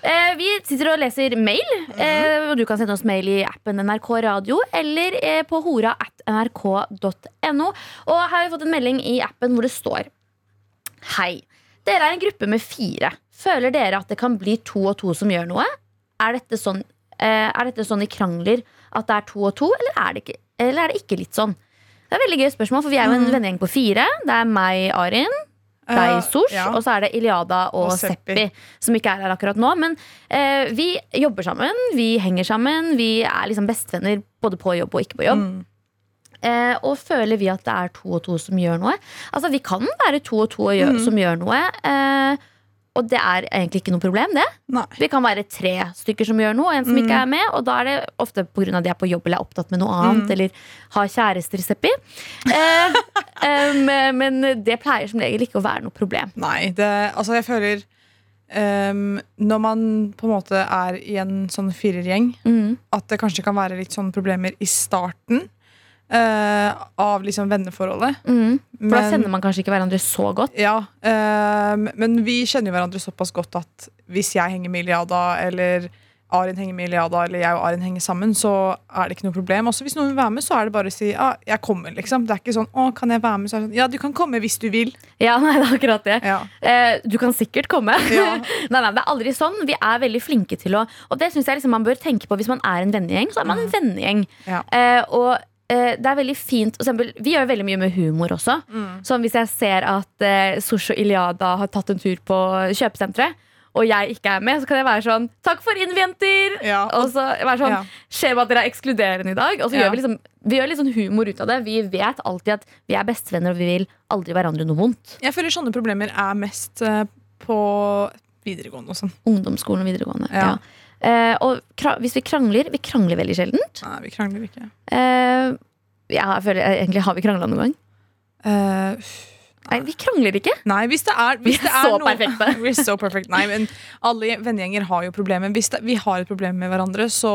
Eh, vi sitter og leser mail. Eh, og du kan sende oss mail i appen NRK Radio eller eh, på hora at nrk.no. Og her har vi fått en melding i appen hvor det står Hei. Dere er en gruppe med fire. Føler dere at det kan bli to og to som gjør noe? Er dette sånn, eh, er dette sånn i krangler at det er to og to, eller er det ikke, eller er det ikke litt sånn? Det er et veldig gøy spørsmål, for vi er jo en vennegjeng på fire. Det er meg, Arin, deg, Eh, Sosh, ja. og så er det Iliada og, Og Seppi. Seppi, som ikke er her akkurat nå. Men eh, vi jobber sammen, vi henger sammen, vi er liksom bestevenner både på jobb og ikke på jobb. Mm. Eh, og føler vi at det er to og to som gjør noe? Altså, vi kan være to og to og Mm. som gjør noe. Eh, og det er egentlig ikke noe problem, det. Nei. Vi kan være tre stykker som gjør noe, en som ikke Mm. er med. Og da er det ofte pga. at de er på jobb eller er opptatt med noe annet, Mm. eller har kjærester, Seppi. Eh, um, men det pleier som regel ikke å være noe problem. Nei, det, altså jeg føler um, Når man på en måte er i en sånn firergjeng, Mm. at det kanskje kan være litt sånne problemer i starten eh, av liksom venneforholdet. Mm. For da kjenner man kanskje ikke hverandre så godt. Ja, uh, men vi kjenner hverandre såpass godt at hvis jeg henger med Iliada, eller Arin henger med Iliada, eller jeg og Arin henger sammen, så er det ikke noe problem. Også hvis noen vil være med, så er det bare å si ah, 'jeg kommer', liksom. Det er ikke sånn 'å, kan jeg være med'? Så er det sånn, ja, du kan komme hvis du vil. Ja, nei, det er akkurat det. Ja. Uh, du kan sikkert komme. Ja. nei, nei, det er aldri sånn. Vi er veldig flinke til å Og det syns jeg liksom man bør tenke på hvis man er en vennegjeng. Så er man en vennegjeng. Ja. Og det er veldig fint eksempel, Vi gjør veldig mye med humor også. Så hvis jeg ser at eh, Sosh og Iliada har tatt en tur på kjøpesenteret, og jeg ikke er med, så kan jeg være sånn 'Takk for inn, jenter!' Ja, og- Og så være sånn Ja. 'Skjer med at dere er ekskluderende i dag? Og så Ja. gjør vi liksom Vi gjør litt sånn humor ut av det. Vi vet alltid at vi er bestevenner, og vi vil aldri hverandre noe vondt. Jeg føler sånne problemer er mest eh, på videregående og sånn. Ungdomsskolen og videregående. Ja. Ja. Eh, og hvis vi krangler Vi krangler veldig sjelden. Nei, vi krangler ikke. Eh, ja, jeg føler, egentlig Har vi krangla noen gang? Eh, Nei, vi krangler ikke. Nei, hvis det er, hvis Vi er det er så noe- perfekte. We're so perfect. Nei, men alle vennegjenger har jo problemer. Hvis det, vi har et problem med hverandre, så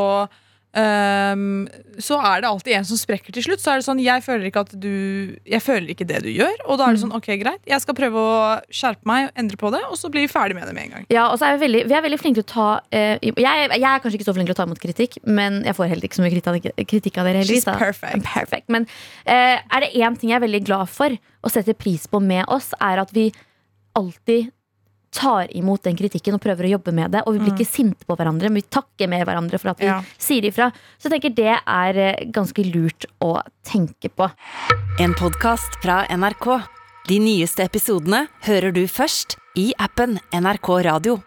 ehm, Så er det alltid en som sprekker til slutt. Så er det sånn, jeg føler ikke at du Jeg føler ikke det du gjør. Og da er det Mm. sånn, ok, greit. Jeg skal prøve å skjerpe meg og endre på det, og så blir vi ferdig med det med en gang. Ja, og så er vi, veldig, vi er veldig flinke til å ta uh, jeg, jeg er kanskje ikke så flink til å ta imot kritikk, men jeg får heller ikke så mye kritikk, av dere. She's perfect. Perfect. Men uh, er det én ting jeg er veldig glad for og setter pris på med oss, er at vi alltid tar imot den kritikken og prøver å jobbe med det. Og vi blir ikke sinte på hverandre, men vi takker med hverandre for at vi Ja. sier ifra. Så jeg tenker det er eh, ganske lurt å tenke på. En podkast fra NRK. De nyeste episodene hører du først i appen NRK Radio.